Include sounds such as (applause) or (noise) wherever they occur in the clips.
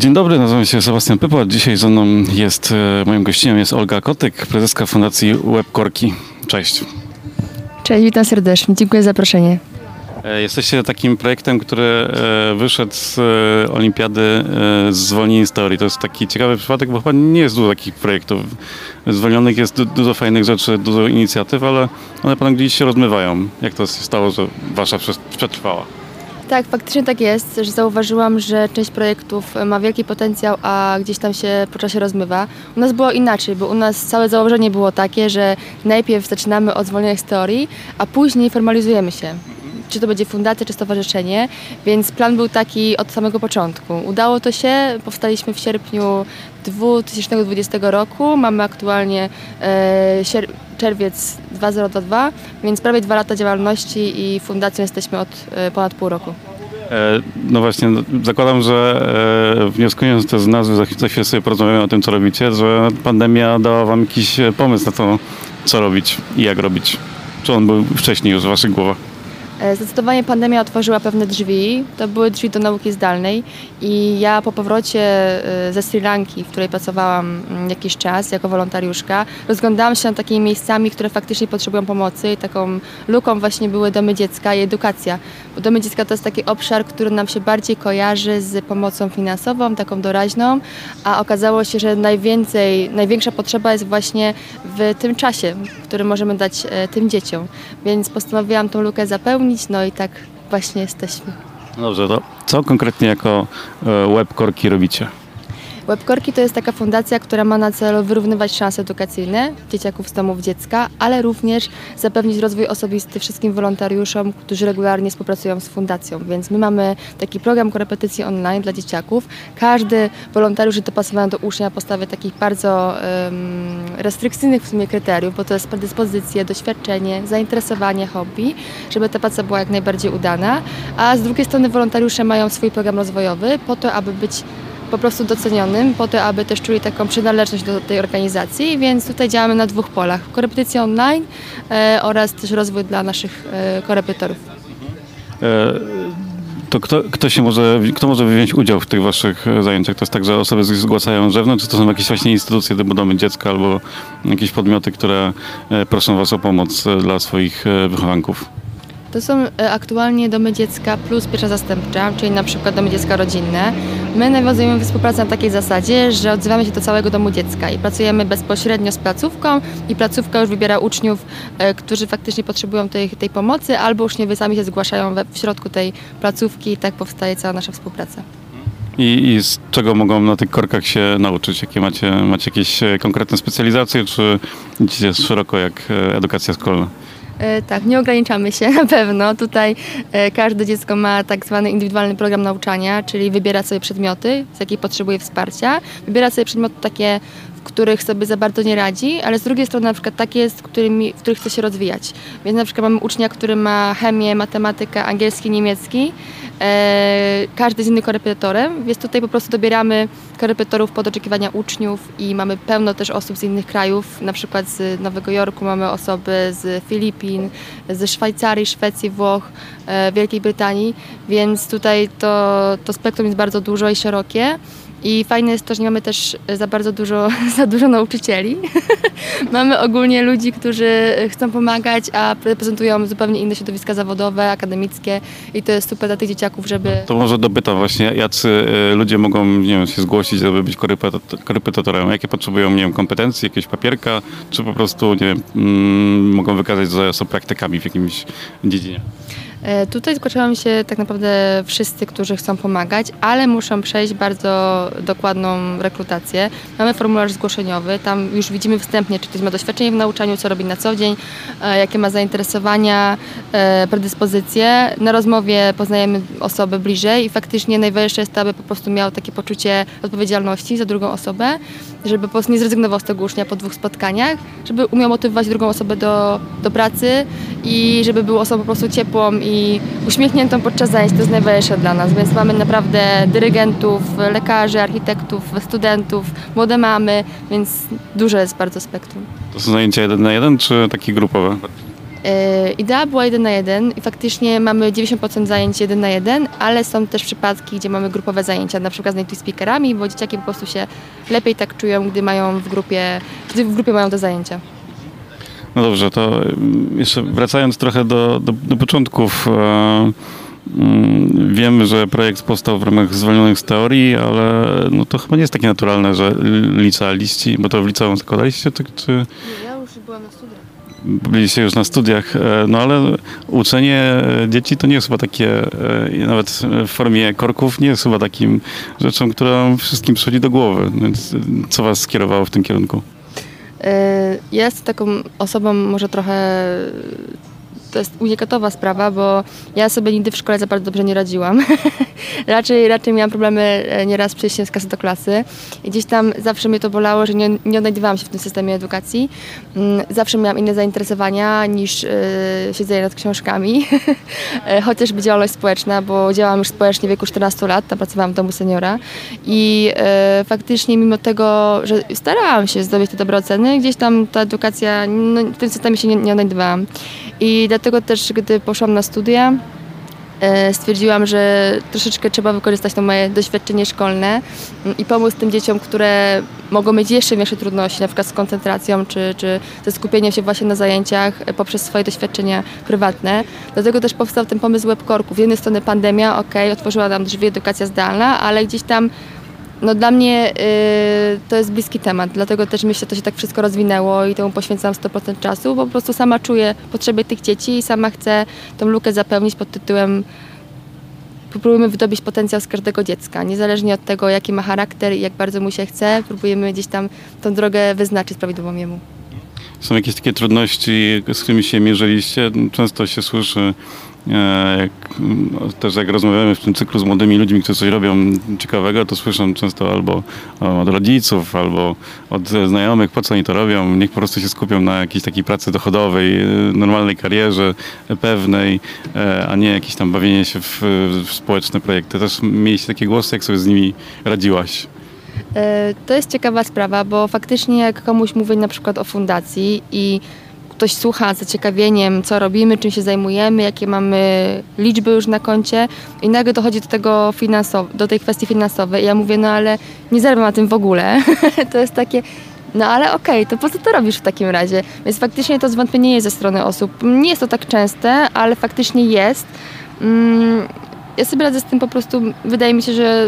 Dzień dobry, nazywam się Sebastian Pypła. Dzisiaj ze mną jest, e, moim gościem jest Olga Kotyk, prezeska Fundacji Webkorki. Cześć. Cześć, witam serdecznie. Dziękuję za zaproszenie. E, Jesteście takim projektem, który e, wyszedł z Olimpiady z zwolnień z teorii. To jest taki ciekawy przypadek, bo chyba nie jest dużo takich projektów. Zwolnionych jest du- dużo fajnych rzeczy, dużo inicjatyw, ale one potem gdzieś się rozmywają. Jak to się stało, że wasza przetrwała? Tak, faktycznie tak jest, że zauważyłam, że część projektów ma wielki potencjał, a gdzieś tam się po czasie rozmywa. U nas było inaczej, bo u nas całe założenie było takie, że najpierw zaczynamy od zwolnionych z teorii, a później formalizujemy się. Czy to będzie fundacja, czy stowarzyszenie, więc plan był taki od samego początku. Udało to się, powstaliśmy w sierpniu 2020 roku, mamy aktualnie e, sier- czerwiec 2022, więc prawie dwa lata działalności i fundacją jesteśmy od e, ponad pół roku. E, No właśnie, no, zakładam, że e, wnioskując to z nazwy, za, chwilę sobie porozmawiamy o tym, co robicie, że pandemia dała wam jakiś e, pomysł na to, co robić i jak robić. Czy on był wcześniej już w waszych głowach? E, Zdecydowanie pandemia otworzyła pewne drzwi. To były drzwi do nauki zdalnej i ja po powrocie e, ze Sri Lanki, w której pracowałam mm, jakiś czas jako wolontariuszka, rozglądałam się nad takimi miejscami, które faktycznie potrzebują pomocy taką luką właśnie były domy dziecka i edukacja. Bo domy dziecka to jest taki obszar, który nam się bardziej kojarzy z pomocą finansową, taką doraźną, a okazało się, że najwięcej, największa potrzeba jest właśnie w tym czasie, który możemy dać e, tym dzieciom. Więc postanowiłam tą lukę zapełnić, no i tak właśnie jesteśmy. No dobrze, to co konkretnie jako e, webkorki robicie? Webkorki to jest taka fundacja, która ma na celu wyrównywać szanse edukacyjne dzieciaków z domów dziecka, ale również zapewnić rozwój osobisty wszystkim wolontariuszom, którzy regularnie współpracują z fundacją. Więc my mamy taki program korepetycji online dla dzieciaków. Każdy wolontariusz jest dopasowany do ucznia na podstawie takich bardzo em, restrykcyjnych w sumie kryteriów, bo to jest predyspozycje, doświadczenie, zainteresowanie, hobby, żeby ta praca była jak najbardziej udana. A z drugiej strony wolontariusze mają swój program rozwojowy po to, aby być po prostu docenionym, po to, aby też czuli taką przynależność do tej organizacji, więc tutaj działamy na dwóch polach. Korepetycja online e, oraz też rozwój dla naszych e, korepetytorów. E, to kto, kto się może, kto może wziąć udział w tych waszych zajęciach? To jest tak, że osoby zgłaszają zewnątrz, czy to są jakieś właśnie instytucje typu domy dziecka albo jakieś podmioty, które proszą was o pomoc dla swoich wychowanków? To są e, aktualnie domy dziecka plus pierwsza zastępcza, czyli na przykład domy dziecka rodzinne. My nawiązujemy współpracę na takiej zasadzie, że odzywamy się do całego domu dziecka i pracujemy bezpośrednio z placówką i placówka już wybiera uczniów, e, którzy faktycznie potrzebują tej, tej pomocy, albo uczniowie sami się zgłaszają we, w środku tej placówki i tak powstaje cała nasza współpraca. I, I z czego mogą na tych korkach się nauczyć? Jakie macie, macie jakieś e, konkretne specjalizacje, czy idziecie szeroko jak edukacja szkolna? E, Tak, nie ograniczamy się (laughs) na pewno. Tutaj e, każde dziecko ma tak zwany indywidualny program nauczania, czyli wybiera sobie przedmioty, z jakich potrzebuje wsparcia. Wybiera sobie przedmioty takie, w których sobie za bardzo nie radzi, ale z drugiej strony na przykład takie jest, którymi, w których chce się rozwijać. Więc na przykład mamy ucznia, który ma chemię, matematykę, angielski, niemiecki. E, każdy jest innym korepetytorem, więc tutaj po prostu dobieramy korepetytorów pod oczekiwania uczniów i mamy pełno też osób z innych krajów, na przykład z Nowego Jorku mamy osoby z Filipin, ze Szwajcarii, Szwecji, Włoch, e, Wielkiej Brytanii, więc tutaj to, to spektrum jest bardzo dużo i szerokie. I fajne jest to, że nie mamy też za bardzo dużo, (laughs) za dużo nauczycieli. (laughs) mamy ogólnie ludzi, którzy chcą pomagać, a reprezentują zupełnie inne środowiska zawodowe, akademickie i to jest super dla tych dzieciaków, żeby... To może dopytam właśnie, jacy e, ludzie mogą nie wiem, się zgłosić, żeby być korepetytorem? Jakie potrzebują, nie wiem, kompetencji, jakieś papierka, czy po prostu, nie wiem, mm, mogą wykazać, że są praktykami w jakimś dziedzinie? E, Tutaj zgłaszają się tak naprawdę wszyscy, którzy chcą pomagać, ale muszą przejść bardzo dokładną rekrutację. Mamy formularz zgłoszeniowy, tam już widzimy wstępnie, czy ktoś ma doświadczenie w nauczaniu, co robi na co dzień, e, jakie ma zainteresowania, e, predyspozycje. Na rozmowie poznajemy osobę bliżej i faktycznie najważniejsze jest to, aby po prostu miał takie poczucie odpowiedzialności za drugą osobę, żeby po prostu nie zrezygnował z tego ucznia po dwóch spotkaniach, żeby umiał motywować drugą osobę do, do pracy i żeby był osobą po prostu ciepłą i uśmiechniętą podczas zajęć. To jest najważniejsze dla nas, więc mamy naprawdę dyrygentów, lekarzy, architektów, studentów, młode mamy, więc duże jest bardzo spektrum. To są zajęcia jeden na jeden, czy takie grupowe? E, Idea była jeden na jeden i faktycznie mamy 90% zajęć jeden na jeden, ale są też przypadki, gdzie mamy grupowe zajęcia, na przykład z native speakerami, bo dzieciaki po prostu się lepiej tak czują, gdy mają w grupie, gdy w grupie mają te zajęcia. No dobrze, to mm, jeszcze wracając trochę do, do, do początków. E, mm, Wiem, że projekt powstał w ramach zwolnionych z teorii, ale no to chyba nie jest takie naturalne, że licealiści, bo to w liceum zakładaliście, tak, czy Ja już byłam na studiach. Byliście już na studiach, e, no ale uczenie e, dzieci to nie jest chyba takie, e, nawet w formie korków, nie jest chyba takim rzeczą, która wszystkim przychodzi do głowy. Więc co was skierowało w tym kierunku? Jest taką osobą może trochę to jest unikatowa sprawa, bo ja sobie nigdy w szkole za bardzo dobrze nie radziłam. (laughs) raczej, raczej miałam problemy e, nieraz przejściem z klasy do klasy. I gdzieś tam zawsze mnie to bolało, że nie, nie odnajdywałam się w tym systemie edukacji. Mm, Zawsze miałam inne zainteresowania niż e, siedzenie nad książkami. (laughs) E, Chociażby działalność społeczna, bo działałam już społecznie w wieku 14 lat, tam pracowałam w domu seniora. I e, faktycznie mimo tego, że starałam się zdobyć te dobre oceny, gdzieś tam ta edukacja, no, w tym systemie się nie, nie odnajdywałam. I też, gdy poszłam na studia, e, stwierdziłam, że troszeczkę trzeba wykorzystać to moje doświadczenie szkolne mm, i pomóc tym dzieciom, które mogą mieć jeszcze większe trudności, na przykład z koncentracją czy, czy ze skupieniem się właśnie na zajęciach e, poprzez swoje doświadczenia prywatne. Dlatego też powstał ten pomysł webkorku. Z jednej strony pandemia, ok, otworzyła nam drzwi edukacja zdalna, ale gdzieś tam no dla mnie y, to jest bliski temat, dlatego też myślę, że to się tak wszystko rozwinęło i temu poświęcam 100% czasu, bo po prostu sama czuję potrzeby tych dzieci i sama chcę tą lukę zapełnić pod tytułem próbujemy wydobyć potencjał z każdego dziecka, niezależnie od tego, jaki ma charakter i jak bardzo mu się chce, próbujemy gdzieś tam tą drogę wyznaczyć prawidłową jemu. Są jakieś takie trudności, z którymi się mierzyliście? Często się słyszy, e, jak, m, też jak rozmawiamy w tym cyklu z młodymi ludźmi, którzy coś robią ciekawego, to słyszę często albo od rodziców, albo od znajomych, po co oni to robią. Niech po prostu się skupią na jakiejś takiej pracy dochodowej, e, normalnej karierze, e, pewnej, e, a nie jakieś tam bawienie się w, w społeczne projekty. Też mieliście takie głosy, jak sobie z nimi radziłaś? E, To jest ciekawa sprawa, bo faktycznie jak komuś mówię na przykład o fundacji i ktoś słucha z zaciekawieniem, co robimy, czym się zajmujemy, jakie mamy liczby już na koncie i nagle dochodzi do tego finansow- do tej kwestii finansowej i ja mówię, no ale nie zarabiam na tym w ogóle. (laughs) to jest takie, no ale okej, to po co to robisz w takim razie? Więc faktycznie to zwątpienie jest ze strony osób. Nie jest to tak częste, ale faktycznie jest. Mm, ja sobie radzę z tym po prostu, wydaje mi się, że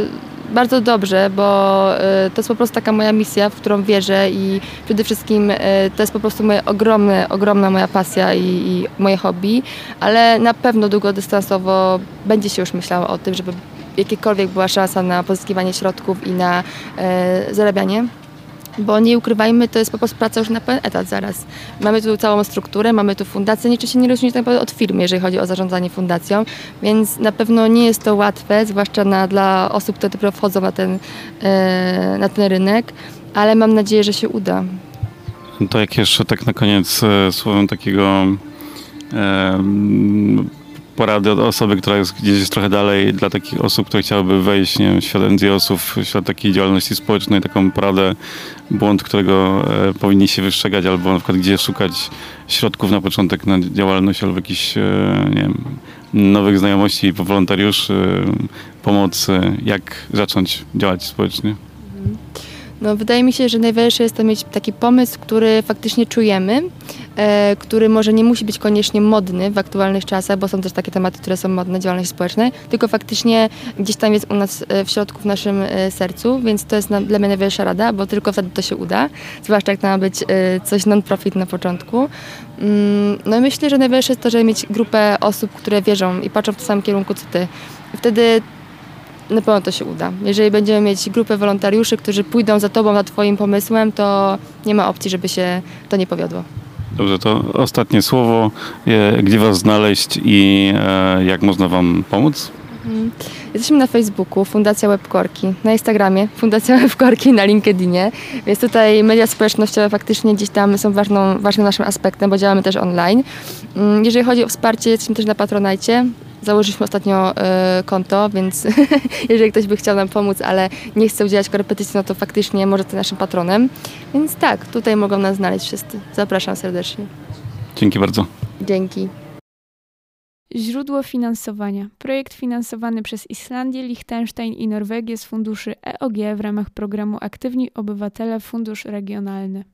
bardzo dobrze, bo y, to jest po prostu taka moja misja, w którą wierzę i przede wszystkim y, to jest po prostu moja ogromne, ogromna moja pasja i, i moje hobby, ale na pewno długodystansowo będzie się już myślało o tym, żeby jakiekolwiek była szansa na pozyskiwanie środków i na y, zarabianie. Bo nie ukrywajmy, to jest po prostu praca już na pełen etat zaraz. Mamy tu całą strukturę, mamy tu fundację, niczym się nie różni tak naprawdę od firmy, jeżeli chodzi o zarządzanie fundacją, więc na pewno nie jest to łatwe, zwłaszcza na, dla osób, które dopiero wchodzą na ten, e, na ten rynek, ale mam nadzieję, że się uda. To jak jeszcze tak na koniec e, słowem takiego porady od osoby, która jest gdzieś jest trochę dalej, dla takich osób, które chciałyby wejść nie wiem, w świat NGO-sów, w świat takiej działalności społecznej, taką poradę, błąd, którego e, powinni się wystrzegać, albo na przykład gdzie szukać środków na początek na działalność, albo jakichś, e, nie wiem, nowych znajomości, wolontariuszy, pomocy, jak zacząć działać społecznie. No, wydaje mi się, że najważniejsze jest to mieć taki pomysł, który faktycznie czujemy, e, który może nie musi być koniecznie modny w aktualnych czasach, bo są też takie tematy, które są modne, działalność społecznej, tylko faktycznie gdzieś tam jest u nas e, w środku, w naszym e, sercu, więc to jest na, dla mnie najwyższa rada, bo tylko wtedy to się uda, zwłaszcza jak ma być e, coś non-profit na początku. Mm, no i myślę, że najważniejsze jest to, żeby mieć grupę osób, które wierzą i patrzą w tym samym kierunku co ty. Wtedy na pewno to się uda. Jeżeli będziemy mieć grupę wolontariuszy, którzy pójdą za tobą, za twoim pomysłem, to nie ma opcji, żeby się to nie powiodło. Dobrze, to ostatnie słowo. Gdzie was znaleźć i e, jak można wam pomóc? Jesteśmy na Facebooku, Fundacja Webkorki, na Instagramie, (laughs) Fundacja Webkorki, na LinkedInie, więc tutaj media społecznościowe faktycznie gdzieś tam są ważną, ważnym naszym aspektem, bo działamy też online. Mm, Jeżeli chodzi o wsparcie, jesteśmy też na Patronajcie. Założyliśmy ostatnio e, konto, więc (laughs) jeżeli ktoś by chciał nam pomóc, ale nie chce udzielać korepetycji, no to faktycznie może być naszym patronem. Więc tak, tutaj mogą nas znaleźć wszyscy. Zapraszam serdecznie. Dzięki bardzo. Dzięki. Źródło finansowania. Projekt finansowany przez Islandię, Liechtenstein i Norwegię z funduszy EOG w ramach programu Aktywni Obywatele Fundusz Regionalny.